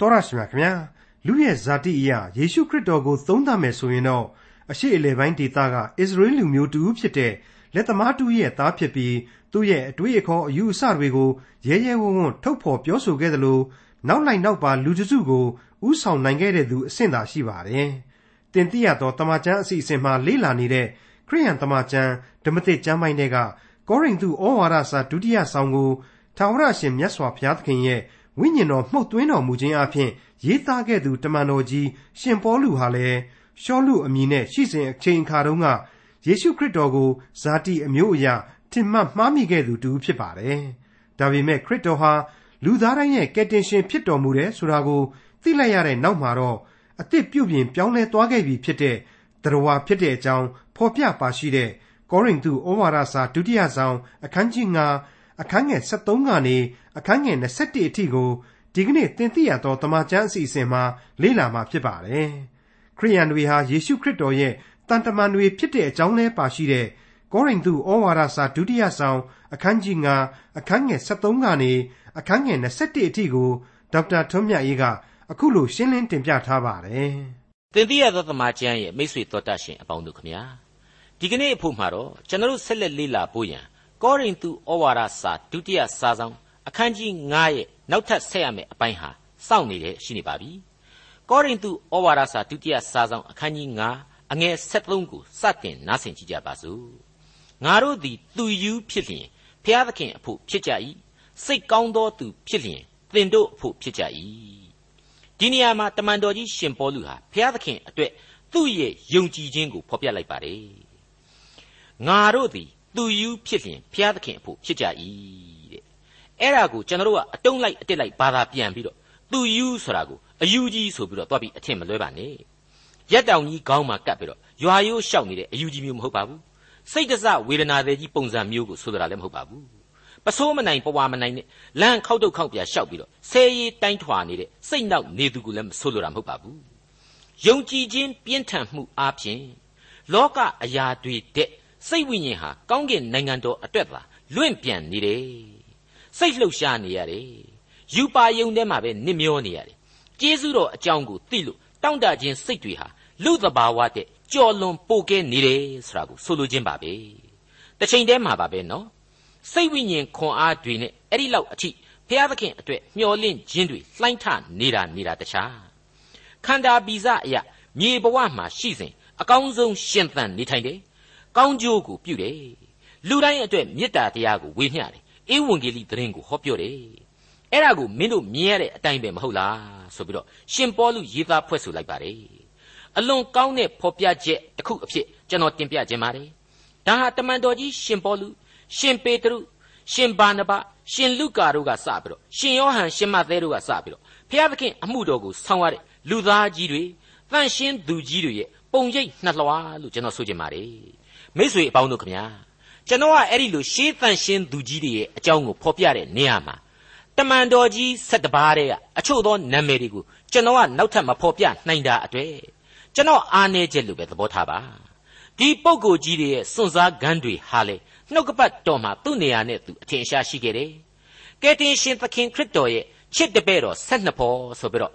တော်ရရှိမြခင်ဗျာလူရဲ့ဇာတိအရာယေရှုခရစ်တော်ကိုသုံးသပ်မယ်ဆိုရင်တော့အရှိအလေပိုင်းဒေသကအစ္စရေးလူမျိုးတူဖြစ်တဲ့လက်သမားတူရဲ့သားဖြစ်ပြီးသူ့ရဲ့အတွေ့အခေါ်အယူအဆတွေကိုရဲရဲဝံ့ဝံ့ထုတ်ဖော်ပြောဆိုခဲ့သလိုနောက်လိုက်နောက်ပါလူတစုကိုဥဆောင်နိုင်ခဲ့တဲ့သူအဆင့်သာရှိပါတယ်။တင်တိရသောတမန်ကျမ်းအစီအစဉ်မှာလေ့လာနေတဲ့ခရိယန်တမန်ကျမ်းဓမ္မသစ်ကျမ်းပိုင်းတွေကကောရိန္သုဩဝါဒစာဒုတိယဆောင်ကိုထာဝရရှင်မြတ်စွာဘုရားသခင်ရဲ့ ဝိညာဉ်တော်မှုတ်သွင်းတော်မူခြင်းအပြင်ရေးသားခဲ့သူတမန်တော်ကြီးရှင်ပေါလုဟာလည်းရှောလုအမည်နဲ့ရှိစဉ်အချိန်အခါတုန်းကယေရှုခရစ်တော်ကိုဇာတိအမျိုးအရာထင်မှတ်မှားမိခဲ့သူတူဖြစ်ပါတယ်။ဒါပေမဲ့ခရစ်တော်ဟာလူသားတိုင်းရဲ့ကယ်တင်ရှင်ဖြစ်တော်မူတယ်ဆိုတာကိုသိလိုက်ရတဲ့နောက်မှာတော့အသစ်ပြုပြင်ပြောင်းလဲသွားခဲ့ပြီဖြစ်တဲ့တရားဖြစ်တဲ့အကြောင်းဖော်ပြပါရှိတဲ့ကောရိန္သုဩဝါဒစာဒုတိယဆောင်အခန်းကြီး9အခန်းငယ်73ကနေ အခန်းငယ်21အထိကိုဒီကနေ့သင်သိရသောတမန်ကျမ်းအစီအစဉ်မှာလေ့လာမှာဖြစ်ပါတယ်။ခရိယန်တွေဟာယေရှုခရစ်တော်ရဲ့တန်တမန်တွေဖြစ်တဲ့အကြောင်းလဲပါရှိတဲ့ကောရိန္သုဩဝါဒစာဒုတိယဆောင်အခန်းကြီး9အခန်းငယ်73ကနေအခန်းငယ်21အထိကိုဒေါက်တာထွန်းမြတ်အေးကအခုလိုရှင်းလင်းတင်ပြထားပါတယ်။သင်သိရသောတမန်ကျမ်းရဲ့မိတ်ဆွေတော်တတ်ရှင်အပေါင်းတို့ခမညာဒီကနေ့အဖို့မှာတော့ကျွန်တော်ဆက်လက်လေ့လာဖို့ရန်ကောရိန္သုဩဝါဒစာဒုတိယစာဆောင် အခန်းကြီး9ရဲ့နောက်ထပ်ဆက်ရမယ့်အပိုင်းဟာစောင့်နေတဲ့ရှိနေပါပြီ။ကောရိန္သုဩဝါဒစာဒုတိယစာဆောင်အခန်းကြီး9အငယ်73ကိုစတင်နားဆင်ကြကြပါစို့။ငါတို့သည်သူယူဖြစ်လျင်ဖျားသခင်အဖို့ဖြစ်ကြ၏။စိတ်ကောင်းသောသူဖြစ်လျင်သင်တို့အဖို့ဖြစ်ကြ၏။ဒီနေရာမှာတမန်တော်ကြီးရှင်ပေါလုဟာဖျားသခင်အတွက်သူ့ရဲ့ယုံကြည်ခြင်းကိုဖော်ပြလိုက်ပါတယ်။ငါတို့သည်သူယူဖြစ်လျင်ဖျားသခင်အဖို့ဖြစ်ကြ၏ အဲ့ဒါကိုကျွန်တော်တို့ကအတုံးလိုက်အတစ်လိုက်ဘာသာပြန်ပြီးတော့သူယူဆိုတာကိုအယူကြီးဆိုပြီးတော့တွားပြီးအထင်မလွဲပါနဲ့ရက်တောင်ကြီးခေါင်းမှာကပ်ပြီးတော့ရွာရိုးရှောက်နေတဲ့အယူကြီးမျိုးမဟုတ်ပါဘူးစိတ်တစဝေဒနာတွေကြီးပုံစံမျိုးကိုဆိုလိုတာလည်းမဟုတ်ပါဘူးပစိုးမနိုင်ပဝါမနိုင်နဲ့လမ်းခောက်တုတ်ခောက်ပြရှောက်ပြီးတော့ဆဲရီတိုင်းထွာနေတဲ့စိတ်နောက်နေသူကိုလည်းမဆိုလိုတာမဟုတ်ပါဘူးယုံကြည်ခြင်းပြင်းထန်မှုအားဖြင့်လောကအရာတွေတဲ့စိတ်ဝိညာဉ်ဟာကောင်းကင်နိုင်ငံတော်အတွက်သာလွင့်ပြန်နေတယ် စိတ်လှုပ်ရှားနေရတယ်ယူပါယုံထဲမှာပဲနစ်မျောနေရတယ်ကျေးဇူးတော်အကြောင်းကိုသိလို့တောင့်တခြင်းစိတ်တွေဟာလူသဘာဝတဲ့ကြော်လွန်ပိုကဲနေတယ်ဆိုတာကိုဆိုလိုခြင်းပါပဲတစ်ချိန်တည်းမှာပါပဲနော်စိတ်ဝိညာဉ်ခွန်အားတွေနဲ့အဲ့ဒီလောက်အထိဘုရားသခင်အတွက်မျှော်လင့်ခြင်းတွေလှိုင်းထနေတာနေတာတခြားခန္ဓာပီစအရာမြေဘဝမှာရှိစဉ်အကောင်းဆုံးရှင်သန်နေထိုင်တယ်ကောင်းကျိုးကိုပြုတယ်လူတိုင်းအတွက်မေတ္တာတရားကိုဝေမျှတယ် ဧဝံဂေလိသတင်းကိုဟောပြောတယ်အဲ့ဒါကိုမင်းတို့မြင်ရတဲ့အတိုင်းပဲမဟုတ်လားဆိုပြီးတော့ရှင်ပေါလုရေးသားဖွဲ့ဆိုလိုက်ပါတယ်အလွန်ကောင်းတဲ့ဖော်ပြချက်တစ်ခုအဖြစ်ကျွန်တော်တင်ပြခြင်းပါတယ်ဒါဟာတမန်တော်ကြီးရှင်ပေါလုရှင်ပေတရုရှင်ဘာနဘရှင်လုကာတို့ကစပြီးတော့ရှင်ယောဟန်ရှင်မသဲတို့ကစပြီးတော့ဖျားသခင်အမှုတော်ကိုဆောင်ရတဲ့လူသားကြီးတွေတန်ရှင်းသူကြီးတွေရဲ့ပုံရိပ်နှလွှာလို့ကျွန်တော်ဆိုချင်ပါတယ်မိတ်ဆွေအပေါင်းတို့ခမညာ ကျွန်တော်ကအဲ့ဒီလိုရှေးတန်ရှင်းသူကြီးတွေရဲ့အကြောင်းကိုဖော်ပြတဲ့နေရာမှာတမန်တော်ကြီး၁၁ပါးတဲ့အချို့သောနာမည်တွေကိုကျွန်တော်ကနောက်ထပ်မဖော်ပြနိုင်တာအတွေ့ကျွန်တော်အားနေချက်လို့ပဲသဘောထားပါဒီပုဂ္ဂိုလ်ကြီးတွေရဲ့စွန့်စားခန်းတွေဟာလေနှုတ်ကပတ်တော်မှာသူ့နေရာနဲ့သူအထင်ရှားရှိခဲ့တယ်ကယ်တင်ရှင်သခင်ခရစ်တော်ရဲ့ချစ်တပည့်တော်၁၂ဖော်ဆိုပြီးတော့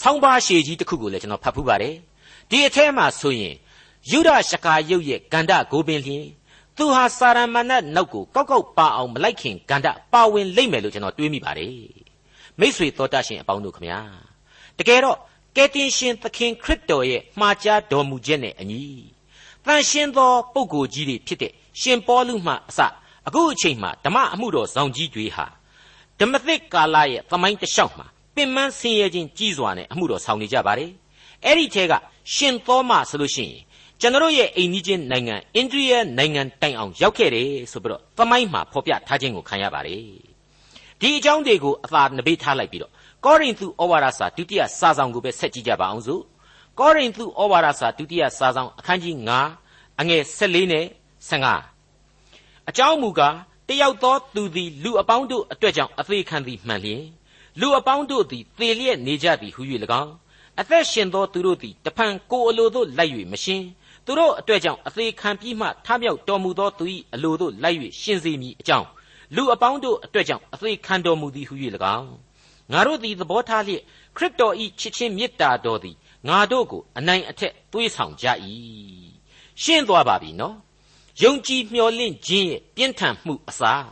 ဆောင်းပါးရှည်ကြီးတစ်ခုကိုလည်းကျွန်တော်ဖတ်ဖူးပါတယ်ဒီအထဲမှာဆိုရင်ယူဒရှကာယုတ်ရဲ့ဂန္ဓကိုပင်လျင် သူဟာစာရမဏတ်နောက်ကိုကောက်ကောက်ပါအောင်မလိုက်ခင်ဂန္ဓပါဝင်လိမ့်မယ်လို့ကျွန်တော်တွေးမိပါတယ်မိษွေတော်တတ်ရှင်အပေါင်းတို့ခမညာတကယ်တော့ကယ်တင်ရှင်သခင်ခရစ်တော်ရဲ့မှားကြားတော်မူချက်နဲ့အညီတန်ရှင်းသောပုဂ္ဂိုလ်ကြီးတွေဖြစ်တဲ့ရှင်ပေါလုမှအစအခုအချိန်မှာဓမ္မအမှုတော်ဆောင်ကြီးတွေဟာဓမ္မသစ်ကာလရဲ့သမိုင်းတစ်လျှောက်မှာပင်မဆင်းရဲခြင်းကြီးစွာနဲ့အမှုတော်ဆောင်နေကြပါတယ်အဲ့ဒီထဲကရှင်သောမဆိုလို့ရှိရင် ကျွန်တော်ရဲ့အိမ်နီးချင်းနိုင်ငံအိန္ဒိယနိုင်ငံတိုင်အောင်ရောက်ခဲ့တယ်ဆိုပြီးတော့သမိုင်းမှာဖော်ပြထားခြင်းကိုခံရပါတယ်ဒီအကြောင်းတွေကိုအသာနဘေးထားလိုက်ပြီးတော့ကောရိန္သုဩဝါဒစာဒုတိယစာဆောင်ကိုပဲဆက်ကြည့်ကြပါအောင်စို့ကောရိန္သုဩဝါဒစာဒုတိယစာဆောင်အခန်းကြီး9အငယ်14နဲ့15အကြောင်းမူကားတယောက်သောသူသည်လူအပေါင်းတို့အတွက်ကြောင့်အသေးခံသည်မှန်လျင်လူအပေါင်းတို့သည်သေလျက်နေကြသည်ဟု၍၎င်းအသက်ရှင်သောသူတို့သည်တဖန်ကိုယ်အလိုသို့လိုက်၍မရှင် သူတို့အတွက်ကြောင့်အသေးခံပြီးမှထမြောက်တော်မူသောသူ၏အလိုသို့လိုက်၍ရှင်စေမည်အကြောင်းလူအပေါင်းတို့အတွက်ကြောင့်အသေးခံတော်မူသည်ဟု၍၎င်းငါတို့သည်သဘောထားလျက်ခရစ်တော်ဤချစ်ချင်းမေတ္တာတော်သည်ငါတို့ကိုအနိုင်အထက်သွေးဆောင်ကြ၏ရှင်းသွားပါပြီနော်ယုံကြည်မျှော်လင့်ခြင်းရဲ့ပြင်းထန်မှုအစား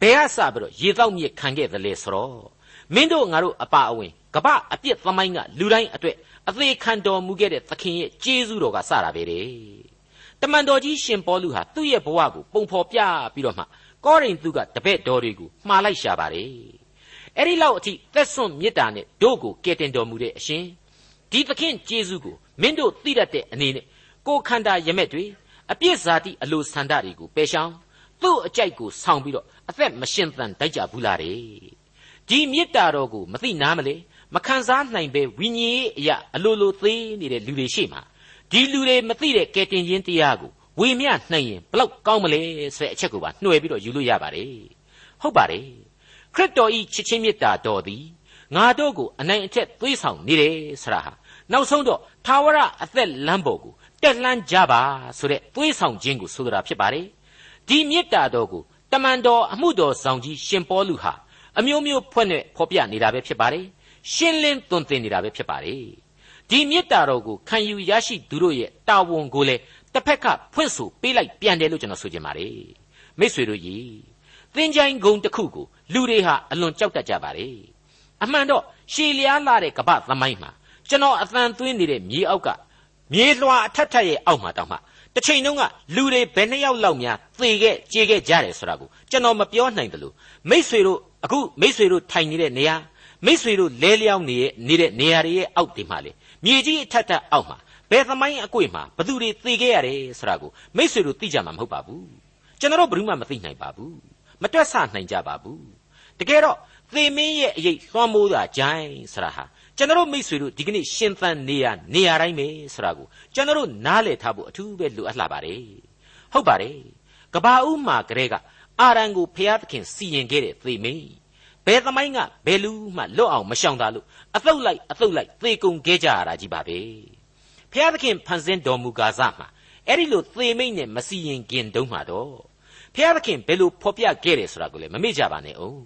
ဘယ်အစပြီးတော့ရေတော့မြစ်ခံခဲ့တယ်လေဆိုတော့ မင်းတို့ငါတို့အပါအဝင်ကပအပြစ်သမိုင်းကလူတိုင်းအတွက်အသေးခံတော်မူခဲ့တဲ့သခင်ရဲ့ကျေးဇူးတော်ကစတာပဲတဲ့တမန်တော်ကြီးရှင်ပေါလုဟာသူ့ရဲ့ဘဝကိုပုံဖော်ပြပြီးတော့မှကောရိန္သုကတပည့်တော်တွေကိုမှားလိုက်ရှာပါတယ်အဲ့ဒီလောက်အထိသက်စွန့်မေတ္တာနဲ့တို့ကိုကယ်တင်တော်မူတဲ့အရှင်ဒီသခင်ကျေးဇူးကိုမင်းတို့သိတတ်တဲ့အနေနဲ့ကိုခန္ဓာရမက်တွေအပြစ်ဇာတိအလိုဆန္ဒတွေကိုပယ်ရှောင်သူ့အကြိုက်ကိုဆောင်ပြီးတော့အသက်မရှင်သန်တိုက်ကြဘူးလားတဲ့ ဒီမေတ္တာတော်ကိုမသိနားမလဲမခံစားနိုင်ပဲဝိညာဉ်ရေးအရာအလိုလိုသေးနေတဲ့လူတွေရှိမှာဒီလူတွေမသိတဲ့ကယ်တင်ခြင်းတရားကိုဝေမျှနှိုင်ရင်ဘလောက်ကောင်းမလဲဆိုတဲ့အချက်ကိုပါနှွယ်ပြီးတော့ယူလို့ရပါတယ်ဟုတ်ပါတယ်ခရစ်တော်ဤချစ်ချင်းမေတ္တာတော်သည်ငါတို့ကိုအနိုင်အထက်သွေးဆောင်နေတယ်ဆရာဟာနောက်ဆုံးတော့သာဝရအသက်လမ်းပေါ်ကိုတက်လှမ်းကြပါဆိုတဲ့သွေးဆောင်ခြင်းကိုဆိုတာဖြစ်ပါတယ်ဒီမေတ္တာတော်ကိုတမန်တော်အမှုတော်ဆောင်ကြီးရှင်ပေါလုဟာ အမျိုးမျိုးဖွဲ့နဲ့ဖော်ပြနေတာပဲဖြစ်ပါတယ်ရှင်းလင်းသွန်သင်နေတာပဲဖြစ်ပါတယ်ဒီမေတ္တာတော်ကိုခံယူရရှိသူတို့ရဲ့တာဝန်ကိုလည်းတစ်ဖက်ကဖွင့်ဆိုပေးလိုက်ပြန်တယ်လို့ကျွန်တော်ဆိုချင်ပါတယ်မိษွေတို့ကြီးသင်္ချိုင်းဂုံတစ်ခုကိုလူတွေဟာအလွန်ကြောက်တတ်ကြပါတယ်အမှန်တော့ရှည်လျားလာတဲ့ကပ္ပသမိုင်းမှာကျွန်တော်အသံသွင်းနေတဲ့မြေအောက်ကမြေလွှာအထက်ထက်ရဲ့အောက်မှာတောင်မှတစ်ချိန်လုံးကလူတွေဘယ်နှစ်ယောက်လောက်များသေခဲ့ကြေခဲ့ကြတယ်ဆိုတာကိုကျွန်တော်မပြောနိုင်တယ်လို့မိษွေတို့ အခုမိษွေတို့ထိုင်နေတဲ့နေရာမိษွေတို့လဲလျောင်းနေတဲ့နေတဲ့နေရာတွေရဲ့အောက်ဒီမှာလေမြေကြီးအထက်ထက်အောက်မှာဘယ်သမိုင်းအကွေ့မှာဘသူတွေသေခဲ့ရတယ်ဆိုတာကိုမိษွေတို့သိကြမှာမဟုတ်ပါဘူးကျွန်တော်တို့ဘယ်သူမှမသိနိုင်ပါဘူးမတွက်ဆနိုင်ကြပါဘူးတကယ်တော့သေမင်းရဲ့အရေးလွှမ်းမိုးတာကြိုင်းဆရာဟာကျွန်တော်မိษွေတို့ဒီကနေ့ရှင်သန်နေရနေရတိုင်းပဲဆိုတာကိုကျွန်တော်နားလည်ထားဖို့အထူးပဲလိုအပ်လာပါတယ်ဟုတ်ပါတယ်ကဘာဦးမှာကလေးက အာရန်ကိုဖျားသခင်စီရင်ခဲ့တဲ့သေမင်းဘယ်သမိုင်းကဘယ်လူမှလွတ်အောင်မရှောင်တာလို့အသုတ်လိုက်အသုတ်လိုက်သေကုန်ခဲ့ကြရတာကြီးပါပဲဖျားသခင်ဖန်ဆင်းတော်မူကားစားမှာအဲ့ဒီလိုသေမိတ်နဲ့မစီရင်ခင်တုံးမှာတော့ဖျားသခင်ဘယ်လိုဖော်ပြခဲ့တယ်ဆိုတာကိုလည်းမမေ့ကြပါနဲ့အောင်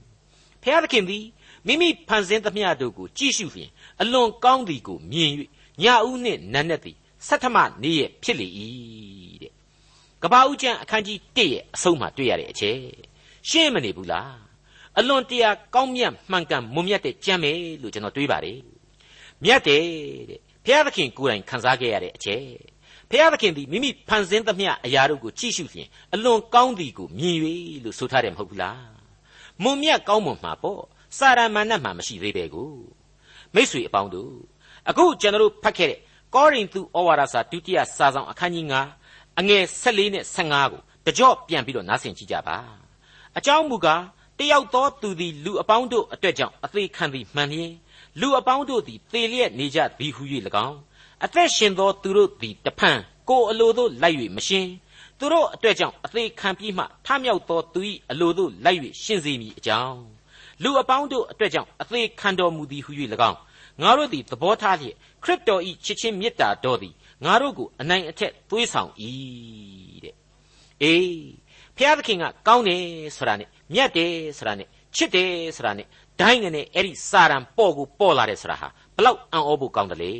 ဖျားသခင်သည်မိမိဖန်ဆင်းသမျှတို့ကိုကြည့်ရှုဖြင့်အလွန်ကောင်းသည်ကိုမြင်၍ညဦးနှင့်နန်းနဲ့သည်ဆဋ္ဌမနေ့ရဲ့ဖြစ်လေ၏တဲ့ ကပ္ပဦးကျမ်းအခန်းကြီး1ရဲ့အဆုံးမှာတွေ့ရတဲ့အချက်ရှင်းမနေဘူးလားအလွန်တရာကောင်းမြတ်မှန်ကန်မွန်မြတ်တဲ့ကျမ်းပဲလို့ကျွန်တော်တွေးပါတယ်မြတ်တယ်တဲ့ဘုရားသခင်ကိုယ်တိုင်ခံစားခဲ့ရတဲ့အချက်ဘုရားသခင်သည်မိမိဖန်ဆင်းသမျှအရာတို့ကိုကြည့်ရှုဖြင့်အလွန်ကောင်းသည်ကိုမြင်၍လို့ဆိုထားတယ်မဟုတ်ဘူးလားမွန်မြတ်ကောင်းမွန်မှာပေါ့စာရမဏတ်မှာမရှိသေးပဲကိုမိษွေအပေါင်းတို့အခုကျွန်တော်တို့ဖတ်ခဲ့တဲ့ကောရိန္သုဩဝါဒစာဒုတိယစာဆောင်အခန်းကြီး9 အငယ်14နဲ့15ကိုတကြော့ပြန်ပြီးတော့နားဆင်ကြည့်ကြပါအကြောင်းမူကားတယောက်သောသူသည်လူအပေါင်းတို့အတွက်ကြောင့်အသေးခံသည်မှန်လျင်လူအပေါင်းတို့သည်သေလျက်နေကြသည်ဟု၍၎င်းအသက်ရှင်သောသူတို့သည်တဖန်ကိုယ်အလိုသို့လိုက်၍မရှင်သူတို့အတွက်ကြောင့်အသေးခံပြီးမှထမြောက်သောသူ၏အလိုသို့လိုက်၍ရှင်စေမည်အကြောင်းလူအပေါင်းတို့အတွက်ကြောင့်အသေးခံတော်မူသည်ဟု၍၎င်းငါတို့သည်သဘောထားလျက်ခရစ်တော်၏ချစ်ချင်းမေတ္တာတော်သည် ငါတို့ကိုအနိုင်အထက်သွေးဆောင်၏တဲ့အေးဖျားသခင်ကကောင်းတယ်ဆိုတာနဲ့မြတ်တယ်ဆိုတာနဲ့ချစ်တယ်ဆိုတာနဲ့ဒိုင်းနဲ့အဲ့ဒီစာရန်ပေါ့ကိုပေါ့လာတယ်ဆိုတာဟာဘလောက်အံ့ဩဖို့ကောင်းတယ်လေ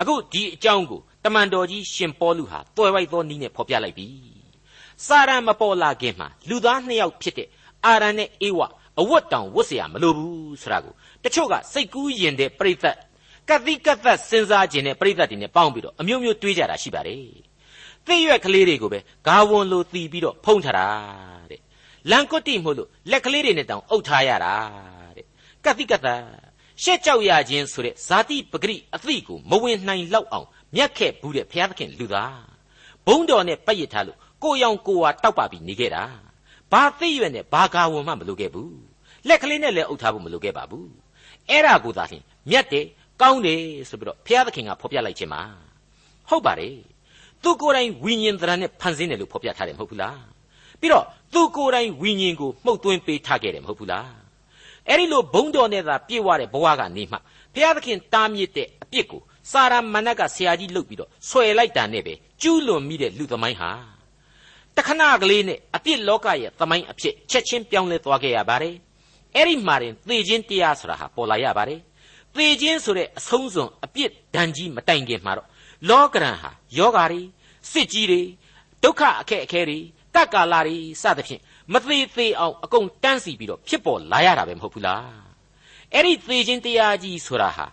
အခုဒီအကြောင်းကိုတမန်တော်ကြီးရှင်ပေါလုဟာတွယ်ဝိုက်သောနည်းနဲ့ဖော်ပြလိုက်ပြီစာရန်မပေါ်လာခင်မှာလူသားနှစ်ယောက်ဖြစ်တဲ့အာရန်နဲ့အေဝအဝတ်တောင်ဝတ်เสียမလိုဘူးဆိုတာကိုတချို့ကစိတ်ကူးယဉ်တဲ့ပြိသက် ကတိကသက်စဉ်းစားခြင်းနဲ့ပြိသက်တွေနဲ့ပေါင်းပြီးတော့အမျိုးမျိုးတွေးကြတာရှိပါတယ်သိရွက်ကလေးတွေကိုပဲဂါဝန်လိုတီးပြီးတော့ဖုံးထားတာတဲ့လန်ကွတ်တိမို့လို့လက်ကလေးတွေနဲ့တောင်အုပ်ထားရတာတဲ့ကတိကသက်ရှက်ကြောက်ရခြင်းဆိုတဲ့ဇာတိပဂရိအသိကိုမဝင်နိုင်လောက်အောင်မြတ်ခဲ့ဘူးတဲ့ဘုရားသခင်လူသားဘုံတော်နဲ့ပတ်ရထားလို့ကိုရောင်ကိုဝါတောက်ပါပြီးနေခဲ့တာဘာသိရွက်နဲ့ဘာကာဝန်မှမလုပ်ခဲ့ဘူးလက်ကလေးနဲ့လည်းအုပ်ထားဖို့မလုပ်ခဲ့ပါဘူးအဲ့ဒါကိုသာလျှင်မြတ်တယ် ကောင်းတယ်ဆိုပြီးတော့ဘုရားသခင်ကဖော်ပြလိုက်ခြင်းပါဟုတ်ပါတယ်သူကိုယ်တိုင်ဝိညာဉ်သဏ္ဍာန်နဲ့ဖန်ဆင်းတယ်လို့ဖော်ပြထားတယ်မဟုတ်ဘူးလားပြီးတော့သူကိုယ်တိုင်ဝိညာဉ်ကိုမှုတ်သွင်းပေးထားခဲ့တယ်မဟုတ်ဘူးလားအဲ့ဒီလိုဘုံတော်နဲ့သာပြည့်ဝတဲ့ဘဝကနေမှဘုရားသခင်တားမြစ်တဲ့အပြစ်ကိုစာရမဏတ်ကဆရာကြီးလုပ်ပြီးတော့ဆွဲလိုက်တာနဲ့ပဲကျူးလွန်မိတဲ့လူသမိုင်းဟာတခဏကလေးနဲ့အပြစ်လောကရဲ့သမိုင်းအဖြစ်ချက်ချင်းပြောင်းလဲသွားခဲ့ရပါတယ်အဲ့ဒီမှာရင်သေခြင်းတရားဆိုတာဟာပေါ်လာရပါတယ် သေခြင်းဆိုတဲ့အဆုံးစွန်အပြစ်ဒဏ်ကြီးမတိုင်ခင်မှာတော့လောကရန်ဟာယောဂါတွေစစ်ကြီးတွေဒုက္ခအခက်အခဲတွေတက္ကာလာတွေစသဖြင့်မသေးသေးအောင်အကုန်တန်းစီပြီးတော့ဖြစ်ပေါ်လာရတာပဲမဟုတ်ဘူးလားအဲ့ဒီသေခြင်းတရားကြီးဆိုတာဟာ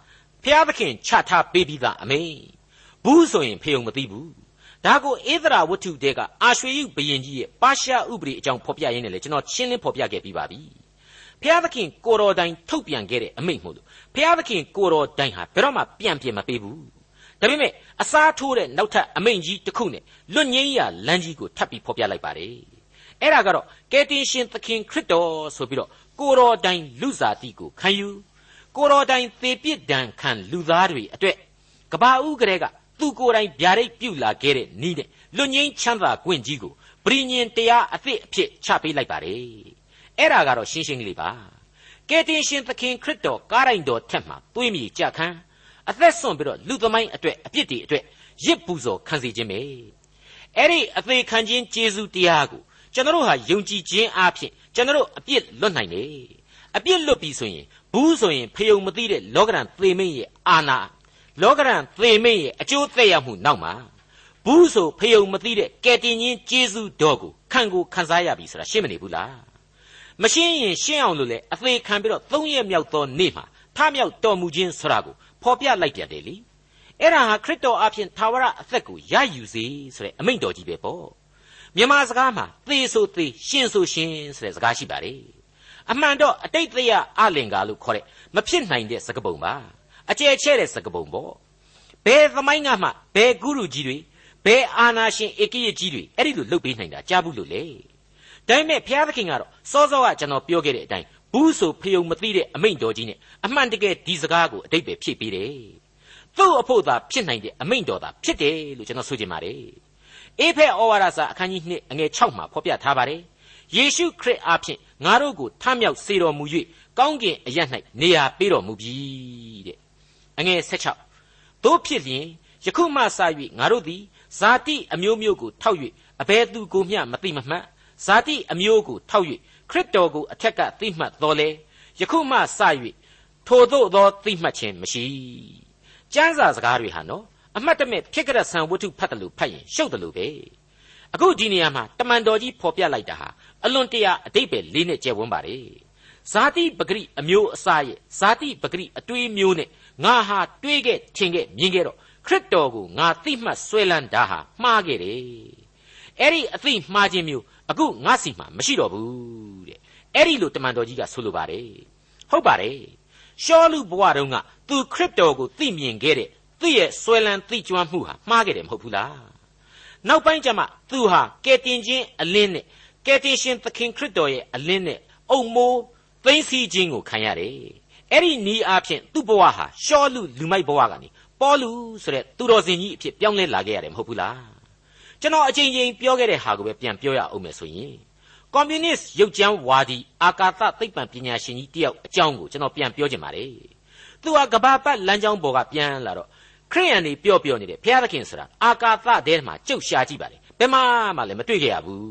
ဘုရားသခင်ချထားပေးပြီးသားအမေဘူးဆိုရင်ဖေုံမသိဘူးဒါကိုဧသရာဝတ္ထုတဲကအာရွှေယုဘယင်ကြီးရဲ့ပါရှားဥပဒေအကြောင်းဖော်ပြရင်းနဲ့လေကျွန်တော်ရှင်းလင်းဖော်ပြခဲ့ပြီးပါပြီ ဘုရားသခင်ကိုတော်တိုင်ထုတ်ပြန်ခဲ့တဲ့အမိန့်မို့လို့ဘုရားသခင်ကိုတော်တိုင်ဟာဘယ်တော့မှပြန်ပြင်မပေးဘူးဒါပေမဲ့အစားထိုးတဲ့နောက်ထပ်အမိန့်ကြီးတစ်ခုနဲ့လွတ်ငင်းရလမ်းကြီးကိုထပ်ပြီးဖော်ပြလိုက်ပါတယ်အဲ့ဒါကတော့ကယ်တင်ရှင်သခင်ခရစ်တော်ဆိုပြီးတော့ကိုတော်တိုင်လူစားတိကိုခံယူကိုတော်တိုင်သေပြစ်ဒဏ်ခံလူသားတွေအတွက်ကဘာဦးကလေးကသူကိုယ်တိုင်ဗျာဒိတ်ပြုလာခဲ့တဲ့နီးတဲ့လွတ်ငင်းချမ်းသာကွင့်ကြီးကိုပရိညင်တရားအသစ်အဖြစ်ချပေးလိုက်ပါတယ် အဲ့ဒါကတော့ရှင်းရှင်းလေးပါကယ်တင်ရှင်သခင်ခရစ်တော်ကားတိုင်းတော်ထက်မှာသွေးမြေကြခံအသက်ဆွန့်ပြီးတော့လူသမိုင်းအတွက်အပြစ်တွေအတွက်ရစ်ပူဇော်ခံစီခြင်းပဲအဲ့ဒီအသေးခံခြင်းကျေးဇူးတရားကိုကျွန်တော်တို့ဟာယုံကြည်ခြင်းအပြင်ကျွန်တော်တို့အပြစ်လွတ်နိုင်တယ်အပြစ်လွတ်ပြီဆိုရင်ဘူးဆိုရင်ဖယုံမသိတဲ့လောကရန်သေမင်းရဲ့အာနာလောကရန်သေမင်းရဲ့အကျိုးသက်ရောက်မှုနောက်မှာဘူးဆိုဖယုံမသိတဲ့ကယ်တင်ရှင်ကျေးဇူးတော်ကိုခံကိုခံစားရပြီဆိုတာရှင်းမနေဘူးလား မရှင်းရင်ရှင်းအောင်လို့လေအသေးခံပြီးတော့သုံးရက်မြောက်သောနေ့မှာထမြောက်တော်မူခြင်းဆိုတာကိုဖော်ပြလိုက်ပြန်တယ်လေအဲ့ဒါဟာခရစ်တော်အဖင်သာဝရအသက်ကိုရယူစေဆိုတဲ့အမိန့်တော်ကြီးပဲပေါ့မြန်မာစကားမှာသေဆိုသေရှင်းဆိုရှင်းဆိုတဲ့စကားရှိပါတယ်အမှန်တော့အတိတ်တရားအလင်္ကာလို့ခေါ်တဲ့မဖြစ်နိုင်တဲ့စကားပုံပါအကျယ်ချဲ့တဲ့စကားပုံပေါ့ဘယ်သမိုင်းကမှဘယ်ဂုရုကြီးတွေဘယ်အာနာရှင်ဧကိယကြီးတွေအဲ့ဒီလိုလုပ်ပေးနိုင်တာကြားဘူးလို့လေ ဒါပေမဲ့ဘုရားသခင်ကတော့စောစောကကျွန်တော်ပြောခဲ့တဲ့အတိုင်းဘူးဆိုဖယုံမသိတဲ့အမိန့်တော်ကြီးနဲ့အမှန်တကယ်ဒီစကားကိုအတိတ်ပဲဖြည့်ပေးတယ်သူ့အဖို့သာဖြစ်နိုင်တဲ့အမိန့်တော်သာဖြစ်တယ်လို့ကျွန်တော်ဆိုချင်ပါတယ်အေဖဲဩဝါဒစာအခန်းကြီး2အငယ်6မှာဖော်ပြထားပါတယ်ယေရှုခရစ်အားဖြင့်ငါတို့ကိုထမြောက်စေတော်မူ၍ကောင်းကင်အရ၌နေရာပေးတော်မူပြီတဲ့အငယ်16တို့ဖြစ်လျင်ယခုမှစ၍ငါတို့သည်ဇာတိအမျိုးမျိုးကိုထောက်၍အဘယ်သူကိုမျှမသိမမှတ် ဇာတိအမျိုးကိုထောက်၍ခရစ်တော်ကိုအထက်ကသိမှတ်တော်လေယခုမှစ၍ထိုသို့သောသိမှတ်ခြင်းမရှိကျမ်းစာစကားတွေဟာနော်အမှတ်တမဲ့ဖြစ်ကြတဲ့ဆံဝတ္ထုဖတ်တယ်လို့ဖတ်ရင်ရှုပ်တယ်လို့ပဲအခုဒီနေရာမှာတမန်တော်ကြီးဖော်ပြလိုက်တာဟာအလွန်တရာအတိတ်ပဲလေးနဲ့ကျယ်ဝန်းပါတယ်ဇာတိပဂရိအမျိုးအစားရဲ့ဇာတိပဂရိအတွေးမျိုးနဲ့ငါဟာတွေးခဲ့ထင်ခဲ့မြင်ခဲ့တော့ခရစ်တော်ကိုငါသိမှတ်ဆွဲလန်းတာဟာမှားခဲ့တယ်အဲ့ဒီအသိမှားခြင်းမျိုး အခုငါစီမှာမရှိတော့ဘူးတဲ့အဲ့ဒီလိုတမန်တော်ကြီးကဆိုလိုပါတယ်ဟုတ်ပါတယ်ရှောလူဘဝတုန်းကသူခရစ်တော်ကိုသိမြင်ခဲ့တဲ့သူ့ရဲ့ဆွဲလန်းသိကျွမ်းမှုဟာမှားခဲ့တယ်မဟုတ်ဘူးလားနောက်ပိုင်းကျမှသူဟာကယ်တင်ခြင်းအလင်းနဲ့ကယ်တင်ရှင်သခင်ခရစ်တော်ရဲ့အလင်းနဲ့အုံမိုးသိမ့်စီခြင်းကိုခံရတယ်အဲ့ဒီနီးအားဖြင့်သူ့ဘဝဟာရှောလူလူမိုက်ဘဝကနေပေါလုဆိုတဲ့သူတော်စင်ကြီးအဖြစ်ပြောင်းလဲလာခဲ့ရတယ်မဟုတ်ဘူးလား ကျွန်တော်အချိန်ချင်းပြောခဲ့တဲ့ဟာကိုပဲပြန်ပြောရအောင်မယ်ဆိုရင်ကွန်မြူနစ်ရုပ်ကြမ်းဝါဒီအာကာသသိပ္ပံပညာရှင်ကြီးတယောက်အကြောင်းကိုကျွန်တော်ပြန်ပြောချင်ပါတယ်သူဟာကဘာပတ်လမ်းကြောင်းပေါ်ကပြန်လာတော့ခရိယန်တွေပျော့ပျော့နေတယ်ဘုရားသခင်ဆိုတာအာကာသထဲမှာကြုတ်ရှာကြည့်ပါလေဘယ်မှမှလည်းမတွေ့ကြရဘူး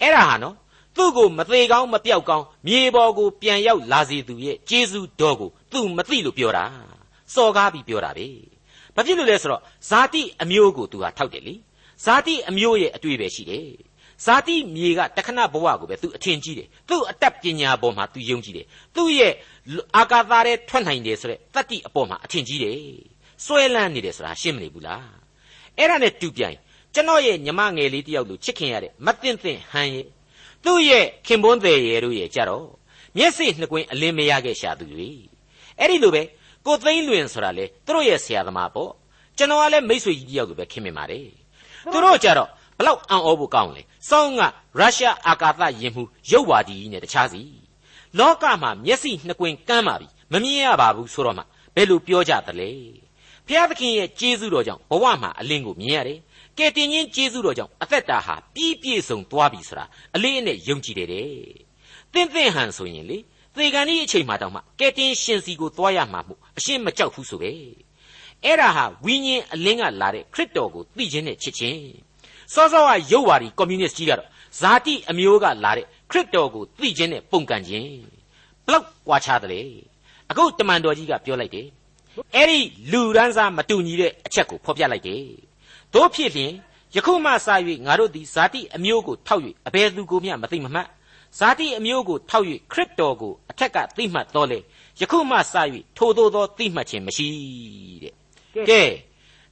အဲ့ဒါဟာနော်သူ့ကိုမသေးကောင်းမပြောက်ကောင်းမြေပေါ်ကိုပြန်ရောက်လာစေသူရဲ့ကျေးဇူးတော်ကိုသူမသိလို့ပြောတာစော်ကားပြီးပြောတာပဲဘာဖြစ်လို့လဲဆိုတော့ဇာတိအမျိုးကိုသူဟာထောက်တယ်လေ ဇာတိအမျိုးရဲ့အတွေ့ပဲရှိတယ်ဇာတိမြေကတခဏဘဝကိုပဲသူအထင်ကြီးတယ်သူ့အတတ်ပညာပေါ်မှာသူယုံကြည်တယ်သူ့ရဲ့အာကာသထဲထွက်နိုင်တယ်ဆိုတဲ့တတ္တိအပေါ်မှာအထင်ကြီးတယ်စွဲလန်းနေတယ်ဆိုတာရှင်းမနေဘူးလားအဲ့ဒါနဲ့တူပြိုင်ကျွန်တော်ရဲ့ညီမငယ်လေးတယောက်လိုချစ်ခင်ရတဲ့မသိမ့်သိမ့်ဟန်ရဲ့သူ့ရဲ့ခင်ပွန်းသေးရဲ့တို့ရဲ့ကြတော့မျက်စိနှစ်ကွင်းအလင်းမရခဲ့ရှာသူတွေအဲ့ဒီလိုပဲကိုသိန်းလွင်ဆိုတာလေသူတို့ရဲ့ဆရာသမားပေါ့ကျွန်တော်ကလည်းမိတ်ဆွေကြီးတယောက်ကိုပဲခင်မိပါတယ် သူတို့ကြတော့ဘလောက်အံ့ဩဖို့ကောင်းလဲစောင်းကရုရှားအာကာသယင်မှုရုပ်ဝါဒီနဲ့တခြားစီလောကမှာမျက်စိနှစ်ကွင်းကန်းပါပြီမမြင်ရပါဘူးဆိုတော့မှဘယ်လိုပြောကြသလဲဖျားသခင်ရဲ့ကျေးဇူးတော်ကြောင့်ဘဝမှာအလင်းကိုမြင်ရတယ်ကဲတင်ချင်းကျေးဇူးတော်ကြောင့်အသက်တာဟာပြည့်ပြည့်စုံသွားပြီဆိုတာအလေးအနက်ယုံကြည်တယ်တဲ့သင်သင်ဟန်ဆိုရင်လေသေကန်ဒီအချိန်မှတောင်မှကဲတင်ရှင်စီကိုသွားရမှာမို့အရှင်းမကြောက်ဘူးဆိုပဲ အဲ့ဒါဟာဝိညာဉ်အလင်းကလာတဲ့ခရစ်တော်ကိုသိခြင်းနဲ့ချစ်ခြင်းစောစောကရုပ်ဝါဒီကွန်မြူနစ်ကြီးကတော့ဇာတိအမျိုးကလာတဲ့ခရစ်တော်ကိုသိခြင်းနဲ့ပုန်ကန်ခြင်းဘဘလောက်ကွာခြားတယ်လေအခုတမန်တော်ကြီးကပြောလိုက်တယ်အဲ့ဒီလူရန်စားမတူညီတဲ့အချက်ကိုဖော်ပြလိုက်တယ်တို့ဖြစ်လျင်ယခုမှစ၍ငါတို့သည်ဇာတိအမျိုးကိုထောက်၍အဘယ်သူကိုမျှမသိမမှတ်ဇာတိအမျိုးကိုထောက်၍ခရစ်တော်ကိုအထက်ကသိမှတ်တော်လေယခုမှစ၍ထိုသို့သောသိမှတ်ခြင်းမရှိတဲ့ ကဲ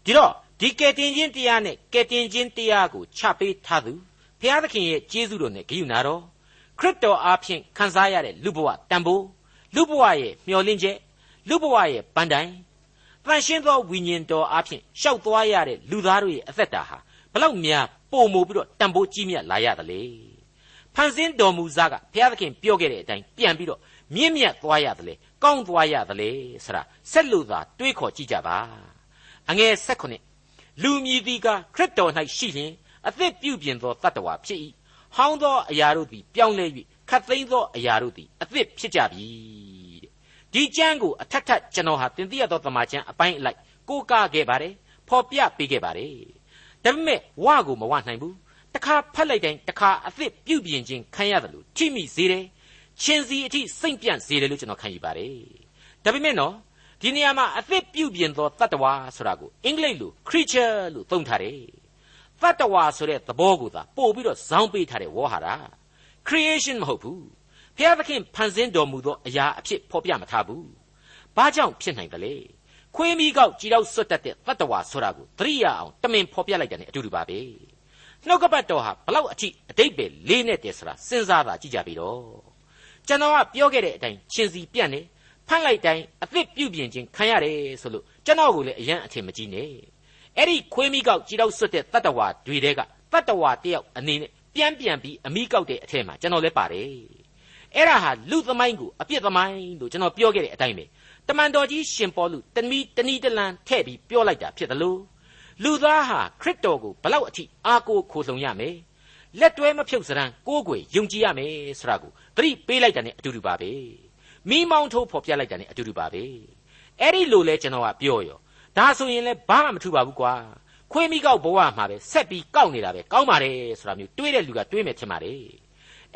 ဒီတော့ဒီကယ်တင်ခြင်းတရားနဲ့ကယ်တင်ခြင်းတရားကိုချပေးထားသူဘုရားသခင်ရဲ့ကျေးဇူးတော်နဲ့ဂရုဏာတော်ခရစ်တော်အားဖြင့်ခံစားရတဲ့လူဘဝတန်ဖိုးလူဘဝရဲ့မျှော်လင့်ချက်လူဘဝရဲ့ပန်းတိုင်တန်ရှင်းသောဝိညာဉ်တော်အားဖြင့်ရှောက်သွားရတဲ့လူသားတို့ရဲ့အသက်တာဟာဘလောက်များပုံမိုပြီးတော့တန်ဖိုးကြီးမြတ်လာရသလဲဖန်ဆင်းတော်မူစားကဘုရားသခင်ပြောခဲ့တဲ့အတိုင်းပြန်ပြီးတော့မြင့်မြတ်သွားရတယ်လေ ကောင်းသွားရတယ်ဆရာဆက်လို့သာတွေးခေါ်ကြည့်ကြပါအငယ်၁၈လူမြည်သည်ကခရစ်တော်၌ရှိရင်အသက်ပြုပြင်သောတတ္တဝါဖြစ်၏ဟောင်းသောအရာတို့သည်ပြောင်းလဲ၍ခတ်သိမ်းသောအရာတို့သည်အသက်ဖြစ်ကြပြီတဲ့ဒီကျမ်းကိုအထက်ထပ်ကျွန်တော်ဟာတင်ပြရသောတမန်ကျမ်းအပိုင်းအလိုက်ကိုးကားခဲ့ပါတယ်ဖော်ပြပေးခဲ့ပါတယ်ဒါပေမဲ့ဝကိုမဝနိုင်ဘူးတခါဖတ်လိုက်တိုင်းတခါအသက်ပြုပြင်ခြင်းခံရတယ်လို့ထိမိစေတယ် ချင်းစီအထိစိတ်ပြန့်စေတယ်လို့ကျွန်တော်ခံယူပါတယ်ဒါပေမဲ့နော်ဒီနေရာမှာအသက်ပြုပြင်သောတတ္တဝါဆိုတာကိုအင်္ဂလိပ်လို creature လို့သုံးထားတယ်တတ္တဝါဆိုတဲ့သဘောကိုသာပို့ပြီးတော့ဇောင်းပေးထားတဲ့ဝေါ်ဟာတာ creation မဟုတ်ဘူးဘုရားသခင်ဖန်ဆင်းတော်မူသောအရာအဖြစ်ဖော်ပြမထားဘူးဘာကြောင့်ဖြစ်နိုင်သလဲခွေးမီးကောက်ကြည်တော့ဆွတ်တတ်တဲ့တတ္တဝါဆိုတာကိုသတိရအောင်တမင်ဖော်ပြလိုက်တယ်အတူတူပါပဲနှုတ်ကပတ်တော်ဟာဘလောက်အထိအတိတ်ပဲလေးနဲ့တည်းဆိုတာစဉ်းစားတာကြည့်ကြပြီတော့ ကျွန်တော်ကပြောခဲ့တဲ့အတိုင်းရှင်စီပြန့်နေဖတ်လိုက်တိုင်းအသစ်ပြုပြင်ခြင်းခံရတယ်ဆိုလို့ကျွန်တော်ကိုလည်းအယံအထင်မကြီးနဲ့အဲ့ဒီခွေးမိကောက်ကြည်တော့ဆွတ်တဲ့တတ္တဝါတွေတဲကတတ္တဝါတယောက်အနေနဲ့ပြန်ပြန်ပြီးအမိကောက်တဲ့အထက်မှာကျွန်တော်လည်းပါတယ်အဲ့ဒါဟာလူသမိုင်းကိုအပြစ်သမိုင်းလို့ကျွန်တော်ပြောခဲ့တဲ့အတိုင်းပဲတမန်တော်ကြီးရှင်ပေါလုတမီတဏီတလန်ထဲ့ပြီးပြောလိုက်တာဖြစ်တယ်လို့လူသားဟာခရစ်တော်ကိုဘလောက်အထိအားကိုးခိုလှုံရမယ်လက်တွဲမဖြုတ်စရန်ကိုးကွယ်ယုံကြည်ရမယ်ဆိုတာကို သတိပေးလိုက်တာ ਨੇ အတူတူပါပဲမိမောင်းထိုးဖော်ပြလိုက်တာ ਨੇ အတူတူပါပဲအဲ့ဒီလိုလဲကျွန်တော်ကပြောရောဒါဆိုရင်လဲဘာမှမထူပါဘူးကွာခွေးမိကောက်ဘဝမှာပဲဆက်ပြီးကောက်နေတာပဲကောင်းပါတယ်ဆိုတာမျိုးတွေးတဲ့လူကတွေးမယ်ထင်ပါတယ်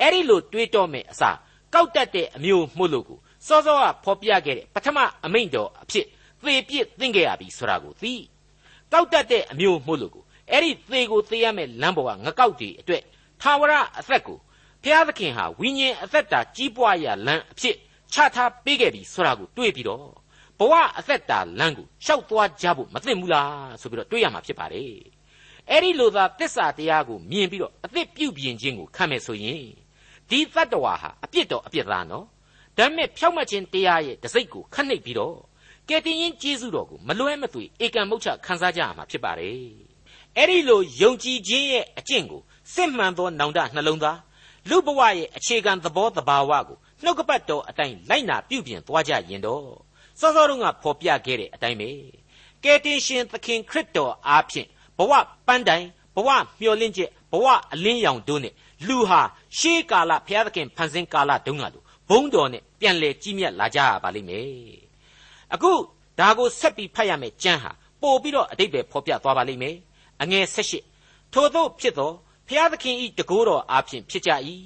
အဲ့ဒီလိုတွေးတော့မယ်အစားကောက်တတ်တဲ့အမျိုးမှုလို့ကိုစောစောကဖော်ပြခဲ့တဲ့ပထမအမိန့်တော်အဖြစ်သေပြစ်သိမ့်ခဲ့ရပြီဆိုတာကိုသိကောက်တတ်တဲ့အမျိုးမှုလို့ကိုအဲ့ဒီသေကိုသေရမယ်လမ်းပေါ်ကငကောက်တီအတွက်ထာဝရအသက်ကို ဘုရားသခင်ဟာဝိညာဉ်အသက်တာကြီးပွားရာလမ်းအဖြစ်ချထားပေးခဲ့ပြီဆိုတာကိုတွေးပြီးတော့ဘဝအသက်တာလမ်းကိုရှောက်သွားကြဖို့မသင့်ဘူးလားဆိုပြီးတော့တွေးရမှာဖြစ်ပါတယ်အဲ့ဒီလိုသာတစ္ဆာတရားကိုမြင်ပြီးတော့အသက်ပြုပြင်ခြင်းကိုခံမယ်ဆိုရင်ဒီတတ္တဝါဟာအပြစ်တော်အပြစ်သားနော်ဒါပေမဲ့ဖြောက်မှတ်ခြင်းတရားရဲ့တစိ့ကိုခတ်နှိပ်ပြီးတော့ကယ်တင်ရှင်ကျေးဇူးတော်ကိုမလွဲမသွေဧကံမုတ်ချခံစားကြရမှာဖြစ်ပါတယ်အဲ့ဒီလိုယုံကြည်ခြင်းရဲ့အကျင့်ကိုစစ်မှန်သောနောင်တနှလုံးသား လူဘဝရဲ့အခြေခံသဘောတဘာဝကိုနှုတ်ကပတ်တော်အတိုင်းလိုက်နာပြုပြင်သွားကြရင်တော့စောစောတုန်းကဖော်ပြခဲ့တဲ့အတိုင်းပဲကယ်တင်ရှင်သခင်ခရစ်တော်အားဖြင့်ဘဝပန်းတိုင်ဘဝမျှော်လင့်ချက်ဘဝအလင်းရောင်တို့နဲ့လူဟာရှေးကာလဘုရားသခင်ဖန်ဆင်းကာလတုန်းကလိုဘုံတော်နဲ့ပြန်လဲကြီးမြတ်လာကြရပါလိမ့်မယ်အခုဒါကိုဆက်ပြီးဖတ်ရမယ်ကျမ်းဟာပို့ပြီးတော့အတိတ်ပဲဖော်ပြသွားပါလိမ့်မယ်အငယ်၁၈ထို့သောဖြစ်သော ဖျားသခင်ဤတကိုးတော်အားဖြင့်ဖြစ်ကြ၏